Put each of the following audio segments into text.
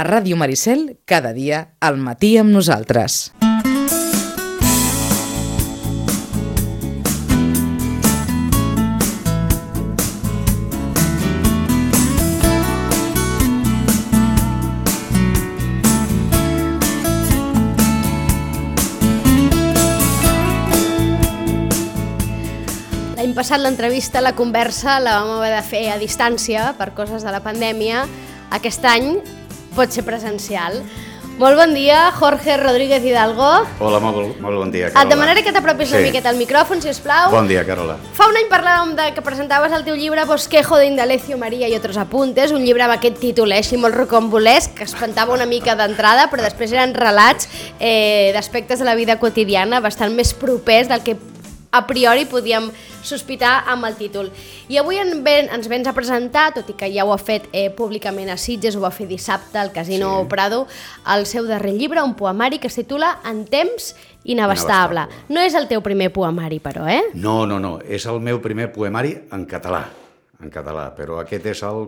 A Ràdio Maricel, cada dia, al matí amb nosaltres. L'any passat l'entrevista, la conversa, la vam haver de fer a distància per coses de la pandèmia. Aquest any pot ser presencial. Molt bon dia, Jorge Rodríguez Hidalgo. Hola, molt, molt bon dia, Carola. Et demanaré que t'apropis sí. una miqueta al micròfon, si us plau. Bon dia, Carola. Fa un any parlàvem de que presentaves el teu llibre Bosquejo de Indalecio María i otros apuntes, un llibre amb aquest títol eh, així molt rocambolesc, que espantava una mica d'entrada, però després eren relats eh, d'aspectes de la vida quotidiana bastant més propers del que a priori podíem sospitar amb el títol. I avui en ven, ens vens a presentar, tot i que ja ho ha fet eh, públicament a Sitges, ho va fer dissabte al Casino sí. Prado, el seu darrer llibre, un poemari que es titula En temps inabastable. Inabastable. No és el teu primer poemari, però, eh? No, no, no, és el meu primer poemari en català, en català, però aquest és el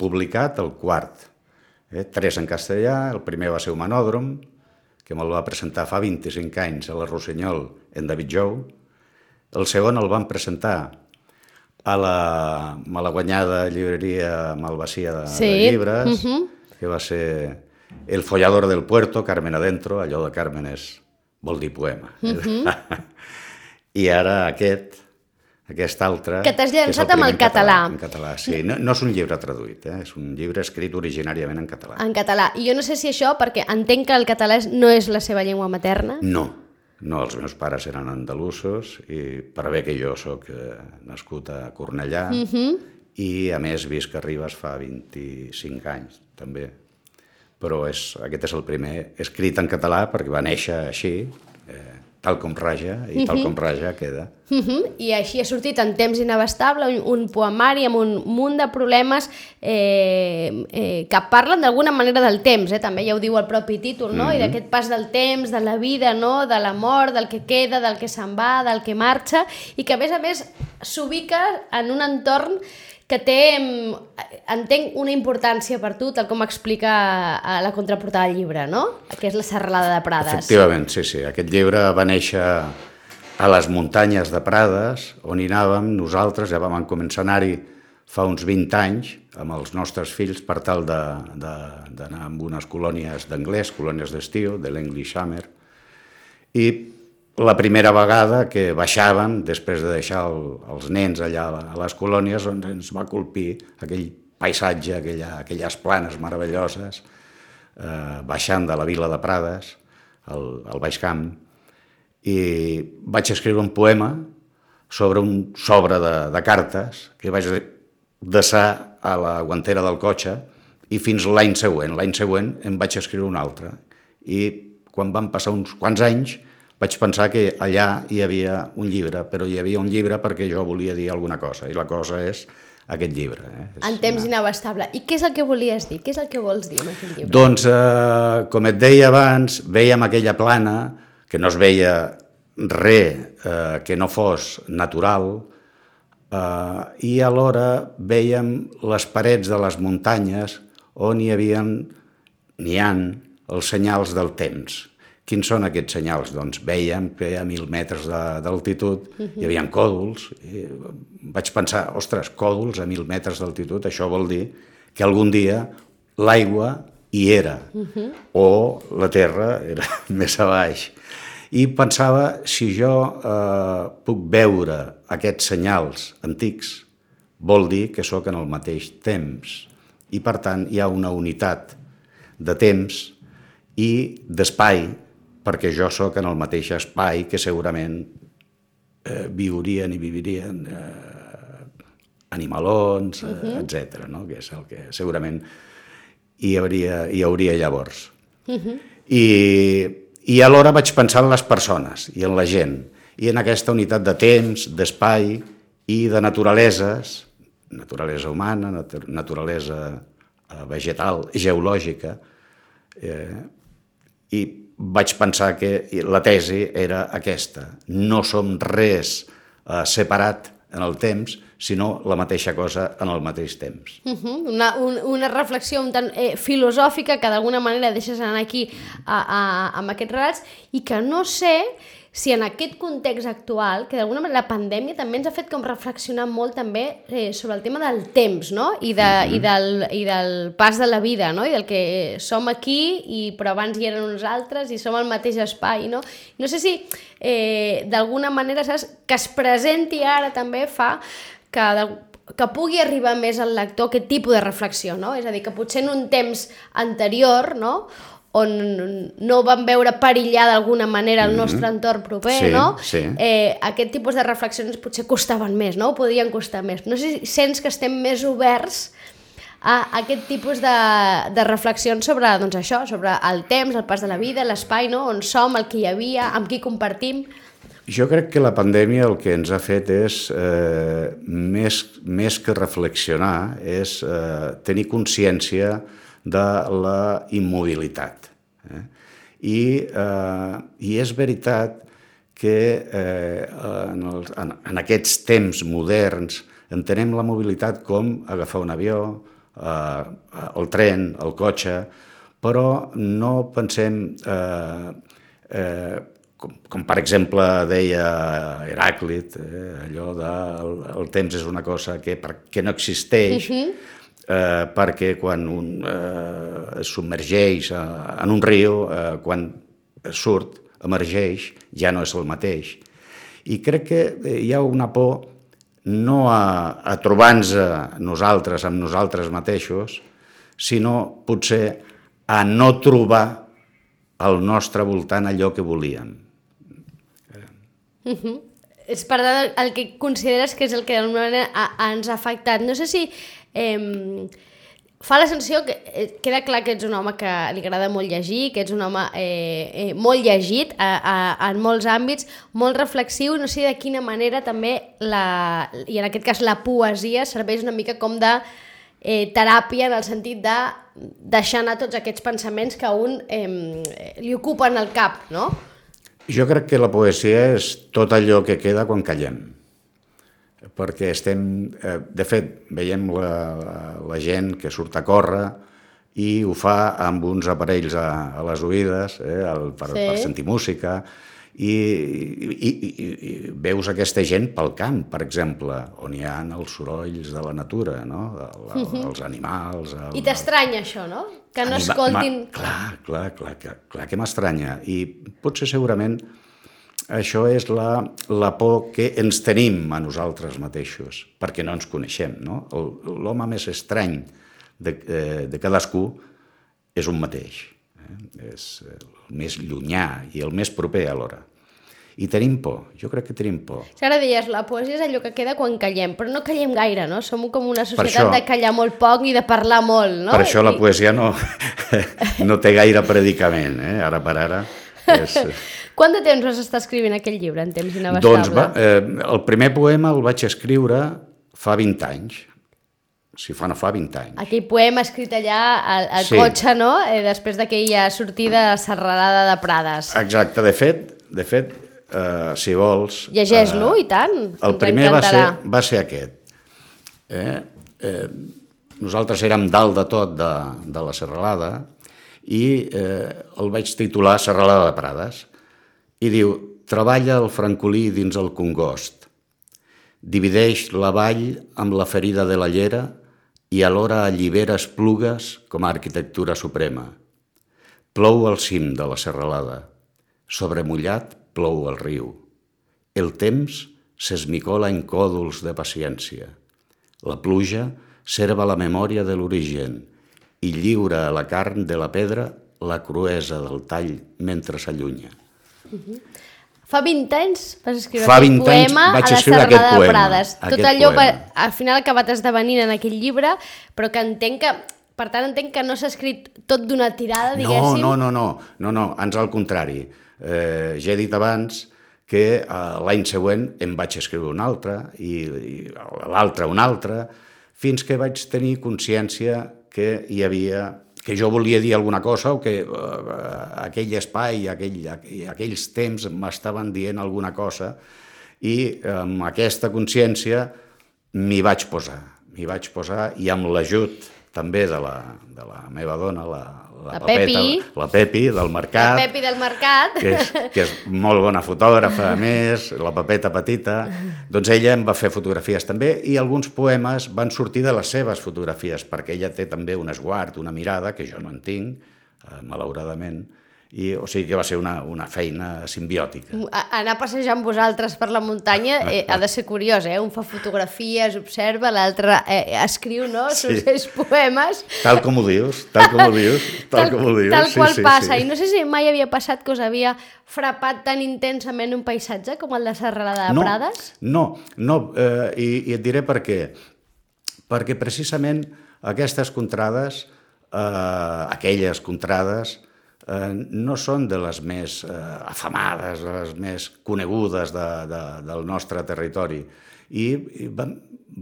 publicat, el quart. Eh? Tres en castellà, el primer va ser Humanòdrom, que me'l va presentar fa 25 anys a la Rossinyol en David Jou. El segon el van presentar a la malaguanyada llibreria Malvasia de, Sí, de llibres, mhm. que va ser El follador del puerto, Carmen Adentro, allò de Carmen és, vol dir poema. I ara aquest, aquest altre... Que t'has llançat amb el en català. En català, sí. No, no és un llibre traduït, eh? és un llibre escrit originàriament en català. En català. I jo no sé si això, perquè entenc que el català no és la seva llengua materna. No, no, els meus pares eren andalusos i per bé que jo sóc eh, nascut a Cornellà Mhm. i a més visc a Ribes fa 25 anys també. Però és, aquest és el primer escrit en català perquè va néixer així, eh, tal com raja, i tal com raja queda. Uh -huh. I així ha sortit en temps inabastable un, un poemari amb un munt de problemes eh, eh, que parlen d'alguna manera del temps, eh? també ja ho diu el propi títol, no? I d'aquest pas del temps, de la vida, no? de la mort, del que queda, del que se'n va, del que marxa, i que a més a més s'ubica en un entorn que té, entenc, una importància per tu, tal com explica a la contraportada del llibre, no? Que és la serralada de Prades. Efectivament, sí, sí. Aquest llibre va néixer a les muntanyes de Prades, on hi anàvem nosaltres, ja vam començar a anar-hi fa uns 20 anys amb els nostres fills per tal d'anar amb unes colònies d'anglès, colònies d'estiu, de l'English Summer, i la primera vegada que baixàvem, després de deixar el, els nens allà a les colònies, doncs ens va colpir aquell paisatge, aquella, aquelles planes meravelloses, eh, baixant de la vila de Prades, al, al Baix Camp, i vaig escriure un poema sobre un sobre de, de cartes que vaig deixar a la guantera del cotxe i fins l'any següent. L'any següent em vaig escriure un altre. I quan van passar uns quants anys vaig pensar que allà hi havia un llibre, però hi havia un llibre perquè jo volia dir alguna cosa, i la cosa és aquest llibre. Eh? És En temps inabastable. I què és el que volies dir? Què és el que vols dir amb aquest llibre? doncs, eh, com et deia abans, veiem aquella plana que no es veia res eh, que no fos natural eh, i alhora veiem les parets de les muntanyes on hi havien, n'hi han, els senyals del temps. Quins són aquests senyals? Doncs veiem que a mil metres d'altitud hi havia còdols. I vaig pensar, ostres, còdols a mil metres d'altitud, això vol dir que algun dia l'aigua hi era, o la terra era més a baix. I pensava, si jo eh, puc veure aquests senyals antics, vol dir que sóc en el mateix temps. I, per tant, hi ha una unitat de temps i d'espai, perquè jo sóc en el mateix espai que segurament eh, viurien i vivirien eh, animalons, uh -huh. etc. no? que és el que segurament hi hauria, hi hauria llavors. Uh -huh. I, I alhora vaig pensar en les persones i en la gent, i en aquesta unitat de temps, d'espai i de naturaleses, naturalesa humana, natu naturalesa eh, vegetal, geològica, eh, i vaig pensar que la tesi era aquesta. No som res eh, separat en el temps, sinó la mateixa cosa en el mateix temps. Uh -huh. una, un, una reflexió un tant eh, filosòfica que d'alguna manera deixes anar aquí a, a, amb aquests relats i que no sé si en aquest context actual, que d'alguna manera la pandèmia també ens ha fet com reflexionar molt també eh, sobre el tema del temps, no? I, de, mm -hmm. i, del, i del pas de la vida, no? I del que som aquí, i però abans hi eren uns altres, i som al mateix espai, no? No sé si eh, d'alguna manera, saps, que es presenti ara també fa que que pugui arribar més al lector aquest tipus de reflexió, no? És a dir, que potser en un temps anterior, no?, on no vam veure perillar d'alguna manera el nostre mm -hmm. entorn proper, sí, no? Sí. Eh, aquest tipus de reflexions potser costaven més, no? Podien costar més. No sé si sents que estem més oberts a aquest tipus de, de reflexions sobre doncs això, sobre el temps, el pas de la vida, l'espai, no? on som, el que hi havia, amb qui compartim... Jo crec que la pandèmia el que ens ha fet és, eh, més, més que reflexionar, és eh, tenir consciència de la immobilitat. Eh? I, eh, I és veritat que eh, en, els, en, en aquests temps moderns entenem la mobilitat com agafar un avió, eh, el tren, el cotxe, però no pensem, eh, eh, com, com per exemple deia Heràclit, eh, allò de el, temps és una cosa que, que no existeix, uh -huh eh, perquè quan un eh, es submergeix eh, en un riu, eh, quan surt, emergeix, ja no és el mateix. I crec que eh, hi ha una por no a, a trobar-nos nosaltres amb nosaltres mateixos, sinó potser a no trobar al nostre voltant allò que volíem. Uh -huh. És per tant el que consideres que és el que d'alguna manera ha, ens ha afectat. No sé si eh, fa la sensació que eh, queda clar que ets un home que li agrada molt llegir, que ets un home eh, eh, molt llegit a, a, en molts àmbits, molt reflexiu, no sé de quina manera també, la, i en aquest cas la poesia, serveix una mica com de eh, teràpia en el sentit de deixar anar tots aquests pensaments que a un eh, li ocupen el cap, no? Jo crec que la poesia és tot allò que queda quan callem perquè estem, eh, de fet, veiem la, la gent que surt a córrer i ho fa amb uns aparells a, a les oïdes eh, el, per, sí. per sentir música i, i, i, i veus aquesta gent pel camp, per exemple, on hi ha els sorolls de la natura, no? El, el, uh -huh. els animals... El, I t'estranya això, no? Que no Anima, escoltin... Clar, clar, clar, clar, clar que m'estranya. I potser segurament això és la, la por que ens tenim a nosaltres mateixos, perquè no ens coneixem. No? L'home més estrany de, eh, de cadascú és un mateix. Eh? És el més llunyà i el més proper alhora. I tenim por, jo crec que tenim por. Ara deies, la poesia és allò que queda quan callem, però no callem gaire, no? Som com una societat això, de callar molt poc i de parlar molt, no? Per això la poesia no, no té gaire predicament, eh? ara per ara. És... Quant de temps vas estar escrivint aquell llibre, en temps inabastable? Doncs va, eh, el primer poema el vaig escriure fa 20 anys. Si fa no fa 20 anys. Aquell poema escrit allà al, al sí. cotxe, no? Eh, després d'aquella sortida serralada de Prades. Exacte, de fet, de fet eh, si vols... Llegeix-lo, eh, i tant. El primer va ser, va ser aquest. Eh? Eh, nosaltres érem dalt de tot de, de la serralada i eh, el vaig titular Serralada de Prades i diu treballa el francolí dins el congost, divideix la vall amb la ferida de la llera i alhora allibera esplugues com a arquitectura suprema. Plou al cim de la serralada, sobremullat plou el riu. El temps s'esmicola en còdols de paciència. La pluja serva la memòria de l'origen i lliura a la carn de la pedra la cruesa del tall mentre s'allunya. Uh -huh. Fa 20 anys vas escriure Fa aquest poema vaig a la Serralada de Prades. Tot allò va, al final ha acabat esdevenint en aquell llibre, però que entenc que per tant, entenc que no s'ha escrit tot d'una tirada, diguéssim. No, no, no, no, no, no ans al contrari. Eh, ja he dit abans que eh, l'any següent em vaig escriure un altre i, i l'altre un altre, fins que vaig tenir consciència que hi havia que jo volia dir alguna cosa o que uh, aquell espai, aquell, aquells temps m'estaven dient alguna cosa i amb aquesta consciència m'hi vaig posar, m'hi vaig posar i amb l'ajut també de la, de la meva dona, la, la, La Pepi. la Pepi del mercat, La Pepi del mercat. que és, que és molt bona fotògrafa, a més, la papeta petita, doncs ella em va fer fotografies també i alguns poemes van sortir de les seves fotografies, perquè ella té també un esguard, una mirada, que jo no en tinc, eh, malauradament, i o sigui que va ser una, una feina simbiòtica. A- Anar a passejar amb vosaltres per la muntanya eh, ha de ser curiós, eh? Un fa fotografies, observa, l'altre eh, escriu, no?, Sí. seus poemes. Tal com ho dius, tal com ho dius, tal, com ho dius. tal sí, qual sí, passa. Sí. I no sé si mai havia passat que us havia frapat tan intensament un paisatge com el de Serralada de no, Prades? No, no, eh, i, i et diré per què. Perquè precisament aquestes contrades, eh, aquelles contrades, eh, no són de les més eh, afamades, les més conegudes de, de, del nostre territori. I, i vam,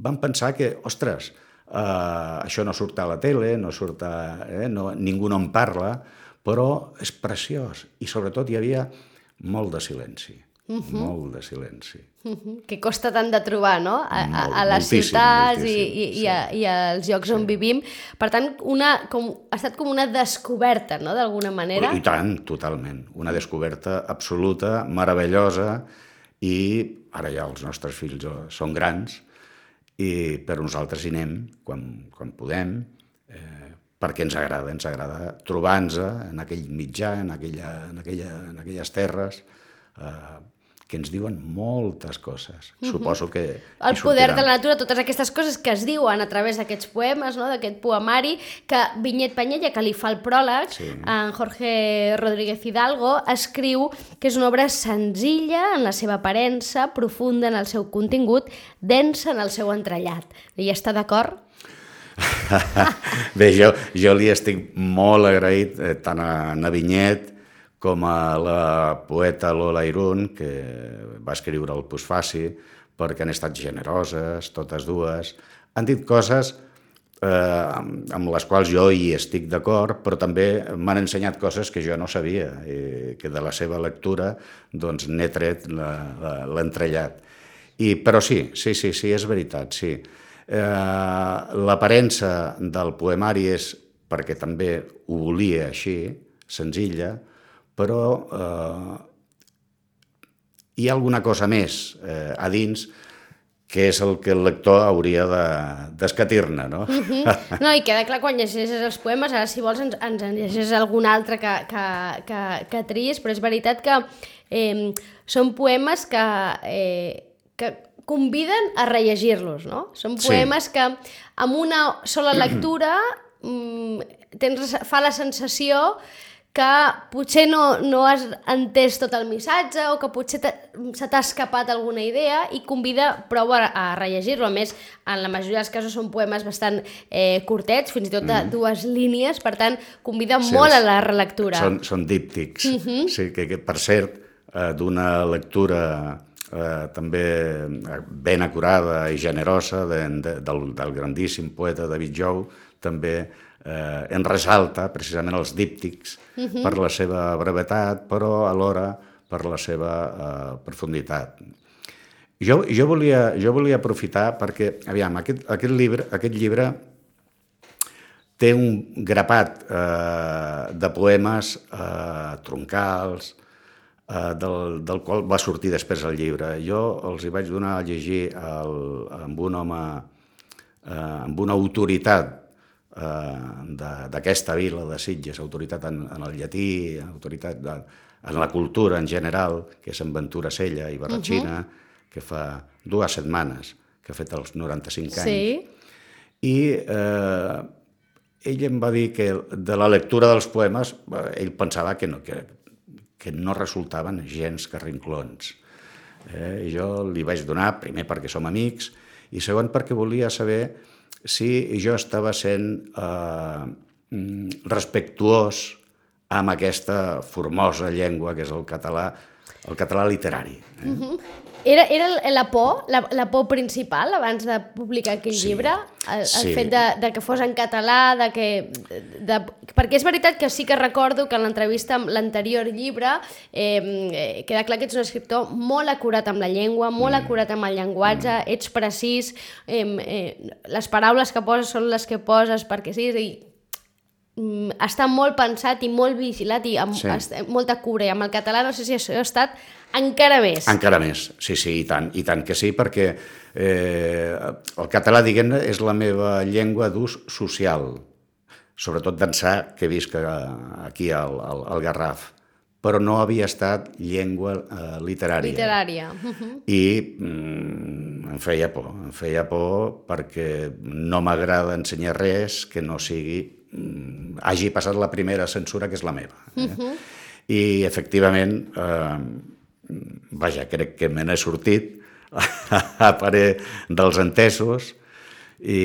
vam pensar que, ostres, eh, això no surt a la tele, no surt a, eh, no, ningú no en parla, però és preciós. I sobretot hi havia molt de silenci, uh -huh. molt de silenci. Que costa tant de trobar, no?, a, a, a les moltíssim, ciutats i, moltíssim, i, i, sí. a, i als llocs on vivim. Per tant, una, com, ha estat com una descoberta, no?, d'alguna manera. I tant, totalment. Una descoberta absoluta, meravellosa, i ara ja els nostres fills eh, són grans, i per nosaltres hi anem quan, quan podem, eh, perquè ens agrada, ens agrada trobar-nos en aquell mitjà, en, aquella, en, aquella, en aquelles terres, eh, que ens diuen moltes coses. Suposo que... el poder de la natura, totes aquestes coses que es diuen a través d'aquests poemes, no? d'aquest poemari, que Vinyet Panyella, que li fa el pròleg, Sí. en Jorge Rodríguez Hidalgo, escriu que és una obra senzilla en la seva aparença, profunda en el seu contingut, densa en el seu entrellat. I està d'acord? Bé, jo, jo li estic molt agraït eh, tant a na Vinyet com a la poeta Lola Irún, que va escriure el Postfaci, perquè han estat generoses, totes dues. Han dit coses eh, amb, les quals jo hi estic d'acord, però també m'han ensenyat coses que jo no sabia, i que de la seva lectura doncs, n'he tret la- la- l'entrellat. I, però sí, sí, sí, sí, és veritat, sí. Eh, L'aparença del poemari és perquè també ho volia així, senzilla, però eh, hi ha alguna cosa més eh, a dins que és el que el lector hauria de- d'escatir-ne, no? Mm. No, i queda clar quan llegeixes els poemes, ara si vols ens, ens en llegeixes algun altre que, que, que, que triïs, però és veritat que eh, són poemes que, eh, que conviden a rellegir-los, no? Són Sí. poemes que amb una sola lectura mm, tens, fa la sensació que potser no, no has entès tot el missatge o que potser se t'ha escapat alguna idea i convida prou a, a rellegir-lo. A més, en la majoria dels casos són poemes bastant eh, curtets, fins i tot de dues línies, per tant, convida Sí, molt a la relectura. Són, són díptics, sí, que, que per cert, eh, d'una lectura eh, també eh, ben acurada i generosa de, de, del, del grandíssim poeta David Jou, també eh, en resalta precisament els díptics per la seva brevetat, però alhora per la seva eh, profunditat. Jo, jo, volia, jo volia aprofitar perquè, aviam, aquest, aquest, llibre, aquest llibre té un grapat eh, de poemes eh, troncals, eh, del, del qual va sortir després el llibre. Jo els hi vaig donar a llegir el, amb un home, eh, amb una autoritat d'aquesta vila de Sitges, autoritat en, en el llatí, autoritat de, en la cultura en general, que és en Ventura Sella i Barratxina, uh -huh. que fa dues setmanes que ha fet els 95 anys. Sí. I eh, ell em va dir que de la lectura dels poemes eh, ell pensava que no, que, que no resultaven gens carrinclons. Eh, i jo li vaig donar, primer perquè som amics, i segon perquè volia saber si jo estava sent eh, mm, respectuós amb aquesta formosa llengua que és el català, el català literari. Eh? -huh. Era, era la por, la, la por principal abans de publicar aquell Sí, llibre? El, el sí. fet de, de que fos en català, de que... De, perquè és veritat que sí que recordo que en l'entrevista amb l'anterior llibre eh, queda clar que ets un escriptor molt acurat amb la llengua, molt mm. acurat amb el llenguatge, mm. ets precís, eh, eh, les paraules que poses són les que poses perquè sí, és a dir, està molt pensat i molt vigilat i amb Sí. molta cura. I amb el català no sé si això ha estat encara més. Encara més, sí, sí, i tant, i tant que sí, perquè eh, el català, diguem-ne, és la meva llengua d'ús social, sobretot d'ençà que visc a- aquí al, al, al Garraf, però no havia estat llengua eh, literària. Literària. I mm, em feia por, em feia por perquè no m'agrada ensenyar res que no sigui mm, hagi passat la primera censura, que és la meva. Eh? I, efectivament, eh, vaja, crec que me n'he sortit a parer dels entesos i,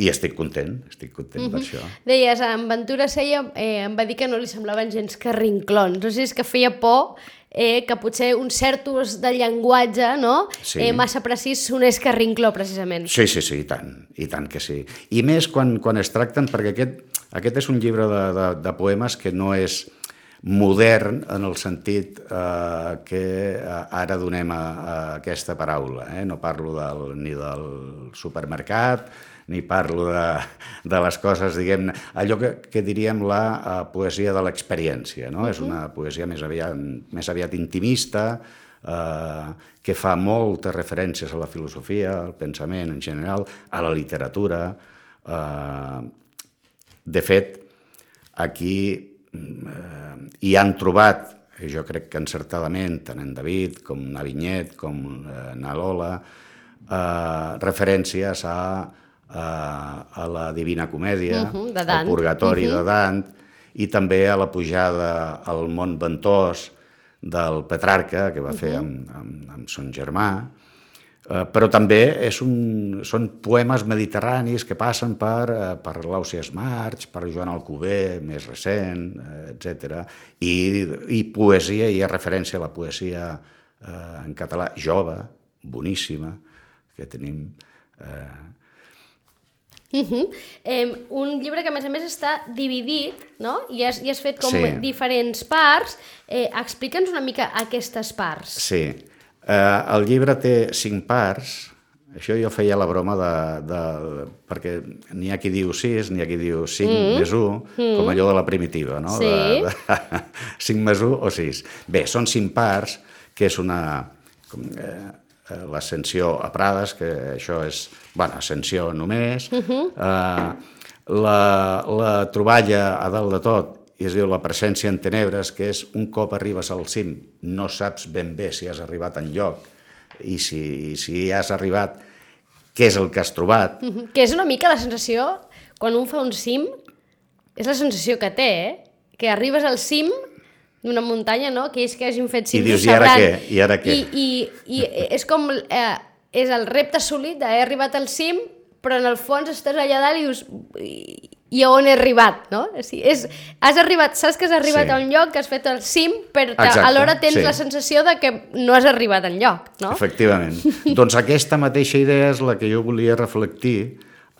i estic content, estic content per això. Deies, en Ventura Seia eh, em va dir que no li semblaven gens carrinclons. No sé si és que feia por eh, que potser un cert ús de llenguatge no? Sí. eh, massa precís sonés carrincló, precisament. Sí, sí, sí, i tant, i tant que sí. I més quan, quan es tracten, perquè aquest, aquest és un llibre de, de, de poemes que no és modern en el sentit eh, que eh, ara donem a, a aquesta paraula. Eh? No parlo del, ni del supermercat, ni parlo de, de les coses, diguem allò que, que diríem la uh, poesia de l'experiència, no? Uh -huh. És una poesia més aviat, més aviat intimista, eh, que fa moltes referències a la filosofia, al pensament en general, a la literatura. Eh, de fet, aquí eh, hi han trobat, jo crec que encertadament, tant en David com na Vinyet com eh, na Lola, eh, referències a, a, a la Divina Comèdia, de Dant. al Purgatori Mhm. de Dant, i també a la pujada al món ventós del Petrarca, que va fer amb, amb, amb son germà, Eh, però també és un, són poemes mediterranis que passen per, eh, per l'Ausias March, per Joan Alcover, més recent, eh, etc. I, I poesia, hi ha referència a la poesia eh, en català jove, boníssima, que tenim... Eh, Uh -huh. eh, un llibre que, a més a més, està dividit, no? I has, i has fet com Sí. diferents parts. Eh, Explica'ns una mica aquestes parts. Sí. Eh, el llibre té cinc parts, això jo feia la broma de... de perquè n'hi ha qui diu sis, n'hi ha qui diu cinc mm. més un, mm. com allò de la primitiva, no? Sí. De, de, cinc més un o sis. Bé, són cinc parts, que és una... Com, eh, eh, l'ascensió a Prades, que això és, bueno, ascensió només, uh -huh. eh, la, la troballa a dalt de tot, i es diu la presència en tenebres, que és un cop arribes al cim, no saps ben bé si has arribat en lloc, i si, si has arribat, què és el que has trobat. Uh -huh. Que és una mica la sensació, quan un fa un cim, és la sensació que té, eh? Que arribes al cim d'una muntanya, no? Que és que hagin fet cim I dius, "I ara sabran". què? I ara què? I, i, i és com... Eh, és el repte assolit d'haver arribat al cim, però en el fons estàs allà dalt i dius... I, i a on he arribat, no? O sigui, és, has arribat, saps que has arribat Sí. a un lloc, que has fet el cim, però Exacte, alhora tens sí. la sensació de que no has arribat en lloc, no? Efectivament. doncs aquesta mateixa idea és la que jo volia reflectir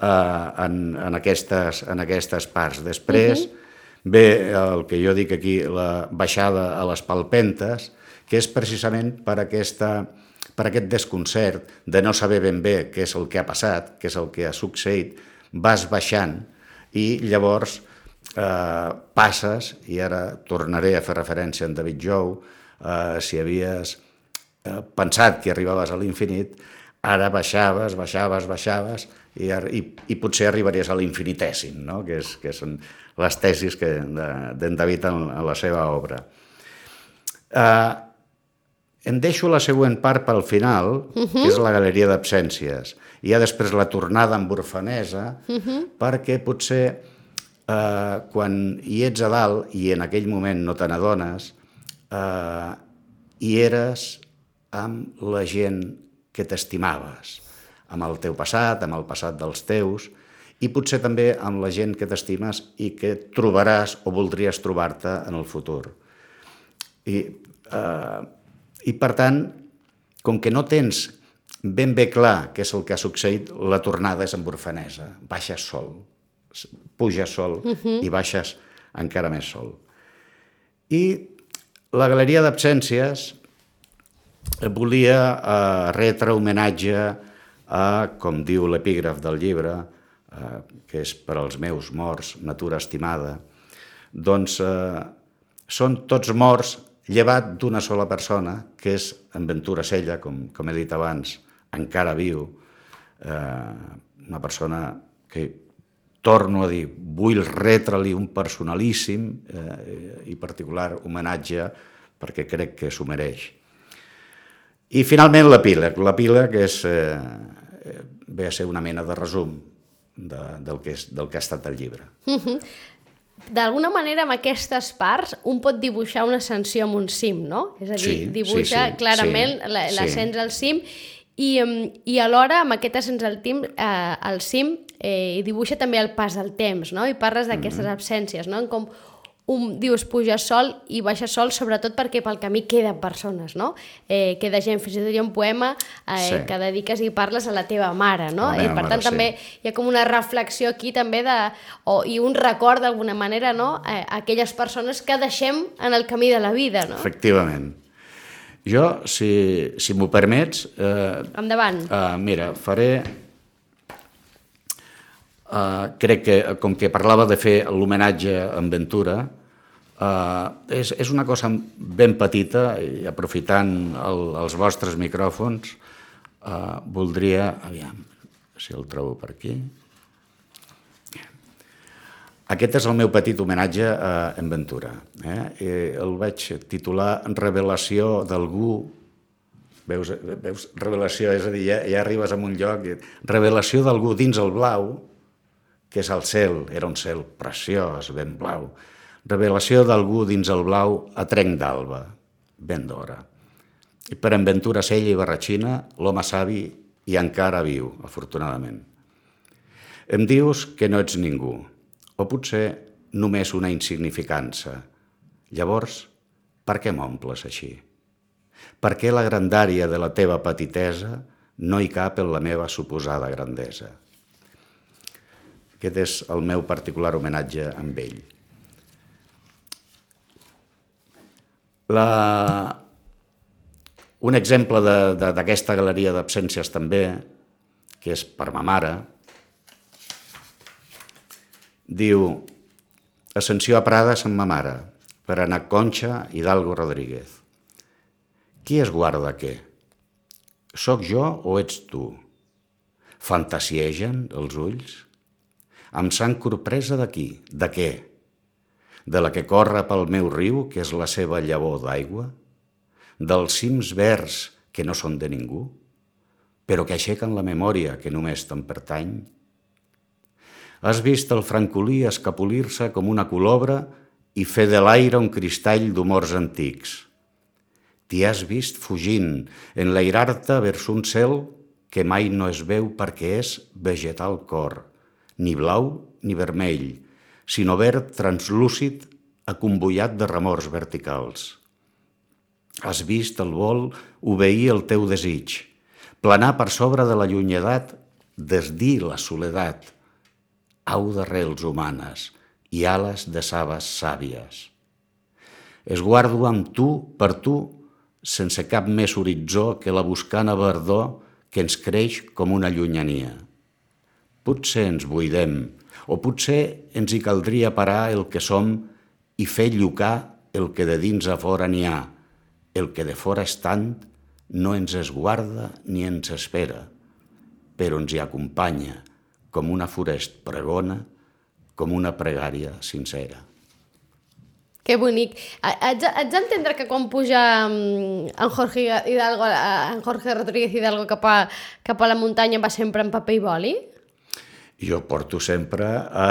eh, en, en, aquestes, en aquestes parts. Després uh -huh. ve el que jo dic aquí, la baixada a les palpentes, que és precisament per, aquesta, per aquest desconcert de no saber ben bé què és el que ha passat, què és el que ha succeït, vas baixant i llavors eh, passes, i ara tornaré a fer referència a en David Jou, eh, si havies eh, pensat que arribaves a l'infinit, ara baixaves, baixaves, baixaves, i, i, i potser arribaries a l'infinitèsim, no? que, és, que són les tesis que de- d'en David en, en la seva obra. Eh, em deixo la següent part pel final, uh -huh. que és la galeria d'absències. I ja després la tornada amb orfanesa, uh -huh. perquè potser eh, quan hi ets a dalt i en aquell moment no te n'adones, eh, hi eres amb la gent que t'estimaves, amb el teu passat, amb el passat dels teus, i potser també amb la gent que t'estimes i que trobaràs o voldries trobar-te en el futur. I eh, I per tant, com que no tens ben bé clar què és el que ha succeït, la tornada és amb orfanesa. Baixes sol, puges sol uh -huh. i baixes encara més sol. I la Galeria d'Absències volia eh, retre homenatge a, com diu l'epígraf del llibre, eh, que és per als meus morts, natura estimada, doncs eh, són tots morts llevat d'una sola persona, que és en Ventura Sella, com, com he dit abans, encara viu, eh, una persona que, torno a dir, vull retre-li un personalíssim eh, i particular homenatge perquè crec que s'ho mereix. I finalment l'epíleg. L'epíleg és, eh, ve a ser una mena de resum de, del, que és, del que ha estat el llibre. d'alguna manera amb aquestes parts un pot dibuixar una ascensió amb un cim, no? És a dir, Sí, dibuixa sí, sí, clarament sí, la- sí. l'ascens al cim i, i alhora amb aquest ascens al, tim, eh, al cim eh, dibuixa també el pas del temps, no? I parles d'aquestes Mm-hmm. absències, no? En com un, dius, puja sol i baixa sol, sobretot perquè pel camí queden persones, no? Eh, queda gent, fins i tot hi ha un poema eh, Sí. que dediques i parles a la teva mare, no? I per mare, tant sí. també hi ha com una reflexió aquí també de, o, i un record d'alguna manera, no? Eh, aquelles persones que deixem en el camí de la vida, no? Efectivament. Jo, si, si m'ho permets, eh, Endavant. Uh, mira, faré... Uh, crec que, com que parlava de fer l'homenatge en Ventura, uh, és, és una cosa ben petita i aprofitant el, els vostres micròfons, uh, voldria... Aviam, si el trobo per aquí. Aquest és el meu petit homenatge a en Ventura. Eh? I el vaig titular Revelació d'algú Veus, veus, revelació, és a dir, ja, ja arribes a un lloc... Revelació d'algú dins el blau, que és el cel, era un cel preciós, ben blau. Revelació d'algú dins el blau a trenc d'alba, ben d'hora. I per en Ventura Sella i Barratxina, l'home savi i encara viu, afortunadament. Em dius que no ets ningú, o potser només una insignificança. Llavors, per què m'omples així? Per què la grandària de la teva petitesa no hi cap en la meva suposada grandesa? Aquest és el meu particular homenatge amb ell. La... Un exemple d'aquesta galeria d'absències també, que és per ma mare, diu Ascensió a Prades amb ma mare, per anar Conxa Hidalgo Rodríguez. Qui es guarda què? Soc jo o ets tu? Fantasiegen els ulls? Amb sang corpresa d'aquí, de què? De la que corre pel meu riu, que és la seva llavor d'aigua? Dels cims verds que no són de ningú, però que aixequen la memòria que només te'n pertany? Has vist el francolí escapolir-se com una colobra i fer de l'aire un cristall d'humors antics. T'hi has vist fugint, enlairar-te vers un cel que mai no es veu perquè és vegetal cor, ni blau ni vermell, sinó verd translúcid acombullat de remors verticals. Has vist el vol obeir el teu desig, planar per sobre de la llunyedat, desdir la soledat, au d'arrels humanes i ales de saves sàvies. Es guardo amb tu, per tu, sense cap més horitzó que la buscana verdor que ens creix com una llunyania. Potser ens buidem, o potser ens hi caldria parar el que som i fer llucar el que de dins a fora n'hi ha. El que de fora és tant no ens es guarda ni ens espera, però ens hi acompanya com una forest pregona, com una pregària sincera. Que bonic. Haig, d'entendre que quan puja mm, en Jorge Hidalgo, en Jorge Rodríguez Hidalgo cap a, cap a la muntanya va sempre en paper i boli? Jo porto sempre... A...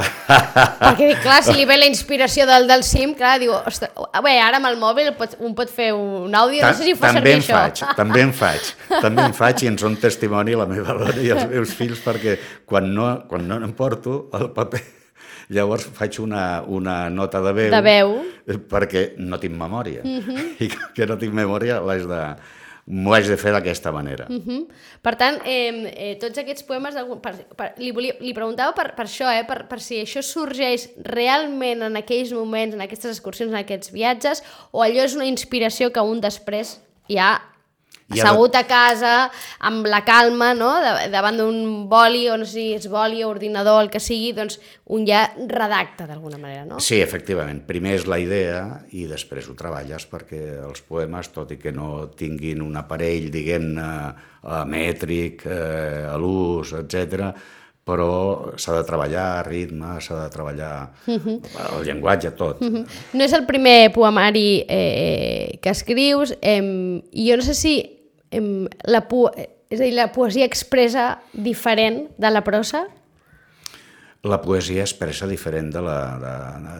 Perquè clar, si li ve la inspiració del, del cim, clar, diu, ostres, bé, ara amb el mòbil pot, un pot fer un àudio, no sé si fa també servir això. faig, també en faig, també en faig i en són testimoni la meva dona i els meus fills perquè quan no, quan no n'emporto el paper Llavors faig una, una nota de veu, De veu. perquè no tinc memòria. I que no tinc memòria l'haig de, m'ho haig de fer d'aquesta manera. Mhm. Per tant, eh, eh, tots aquests poemes, per, per, li, volia, li preguntava per, per això, eh, per, per si això sorgeix realment en aquells moments, en aquestes excursions, en aquests viatges, o allò és una inspiració que un després Ja assegut a casa, amb la calma, no? davant d'un boli, o no sé si és boli o ordinador, el que sigui, doncs un ja redacta d'alguna manera, no? Sí, efectivament. Primer és la idea i després ho treballes perquè els poemes, tot i que no tinguin un aparell, diguem-ne, eh, mètric, eh, a l'ús, etc, però s'ha de treballar ritme, s'ha de treballar el llenguatge, tot. No és el primer poemari eh, que escrius, eh, i jo no sé si eh, la, po és a dir, la poesia expressa diferent de la prosa? La poesia expressa diferent de la, de,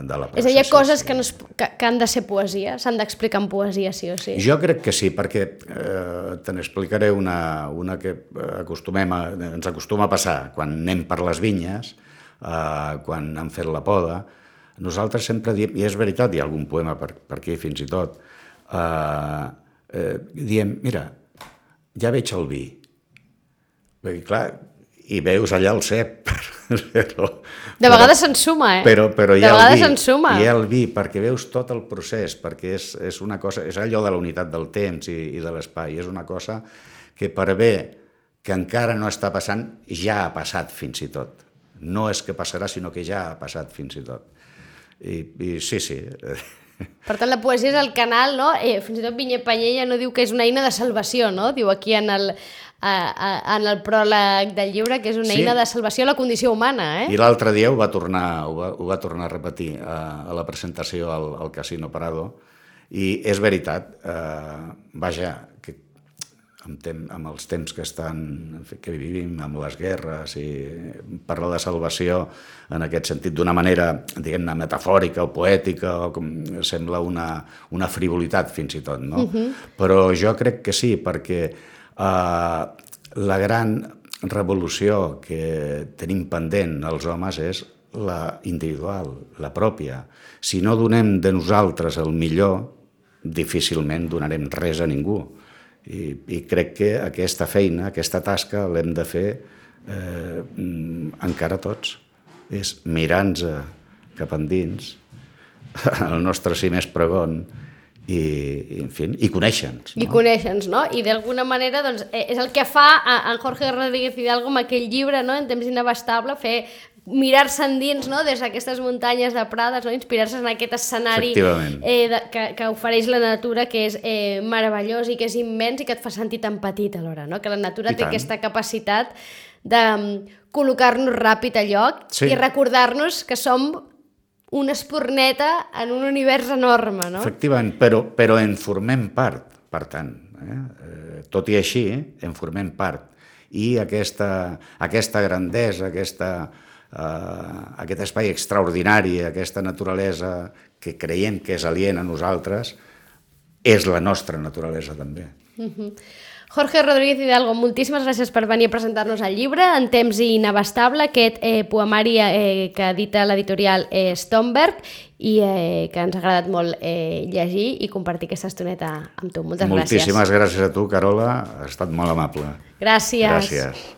de la És a dir, hi ha sí, coses sí. que, no es, que, que han de ser poesia, s'han d'explicar en poesia, sí o sí. Jo crec que sí, perquè eh, te n'explicaré una, una que acostumem a, ens acostuma a passar quan anem per les vinyes, eh, quan han fet la poda. Nosaltres sempre diem, i és veritat, hi ha algun poema per, per aquí fins i tot, eh, eh, diem, mira, ja veig el vi. Perquè, clar, i veus allà el cep, però... De vegades s'ensuma, eh? Però, però hi de ha el vegades vi, s'ensuma. hi ha el vi, perquè veus tot el procés, perquè és, és una cosa, és allò de la unitat del temps i, i de l'espai, és una cosa que per bé que encara no està passant, ja ha passat fins i tot. No és que passarà, sinó que ja ha passat fins i tot. I, i sí, sí, Per tant, la poesia és el canal, no? Eh, fins i tot Vinyer Panyella no diu que és una eina de salvació, no? Diu aquí en el, a, a, en el pròleg del llibre que és una Sí. eina de salvació a la condició humana, eh? I l'altre dia ho va tornar, ho va, ho va tornar a repetir a, a la presentació al, al Casino Parado i és veritat, eh, vaja, amb, tem, amb els temps que estan que vivim, amb les guerres i parlar de salvació en aquest sentit d'una manera, diguem-ne, metafòrica o poètica o com sembla una, una frivolitat fins i tot, no? Però jo crec que sí, perquè eh, la gran revolució que tenim pendent els homes és la individual, la pròpia. Si no donem de nosaltres el millor, difícilment donarem res a ningú. I, i crec que aquesta feina, aquesta tasca, l'hem de fer eh, mm, encara tots. És mirar-nos cap endins, el nostre sí més pregon, i, i, en fi, i conèixer-nos. I No? conèixer-nos, no? I d'alguna manera doncs, eh, és el que fa a, en Jorge Rodríguez Hidalgo amb aquell llibre, no? En temps inabastable, fer mirar-se endins no? des d'aquestes muntanyes de Prades, no? inspirar-se en aquest escenari eh, de, que, que ofereix la natura, que és eh, meravellós i que és immens i que et fa sentir tan petit alhora, no? que la natura I té tant. aquesta capacitat de mm, col·locar-nos ràpid a lloc Sí. i recordar-nos que som una espurneta en un univers enorme, no? Efectivament, però, però en formem part, per tant. Eh? Eh, tot i així, en formem part. I aquesta, aquesta grandesa, aquesta, eh, aquest espai extraordinari, aquesta naturalesa que creiem que és aliena a nosaltres, és la nostra naturalesa també. Jorge Rodríguez Hidalgo, moltíssimes gràcies per venir a presentar-nos el llibre En temps inabastable, aquest eh, poemari eh, que edita l'editorial eh, Stomberg i eh, que ens ha agradat molt eh, llegir i compartir aquesta estoneta amb tu. Moltes gràcies. Moltíssimes gràcies a tu, Carola, ha estat molt amable. Gràcies. Gràcies.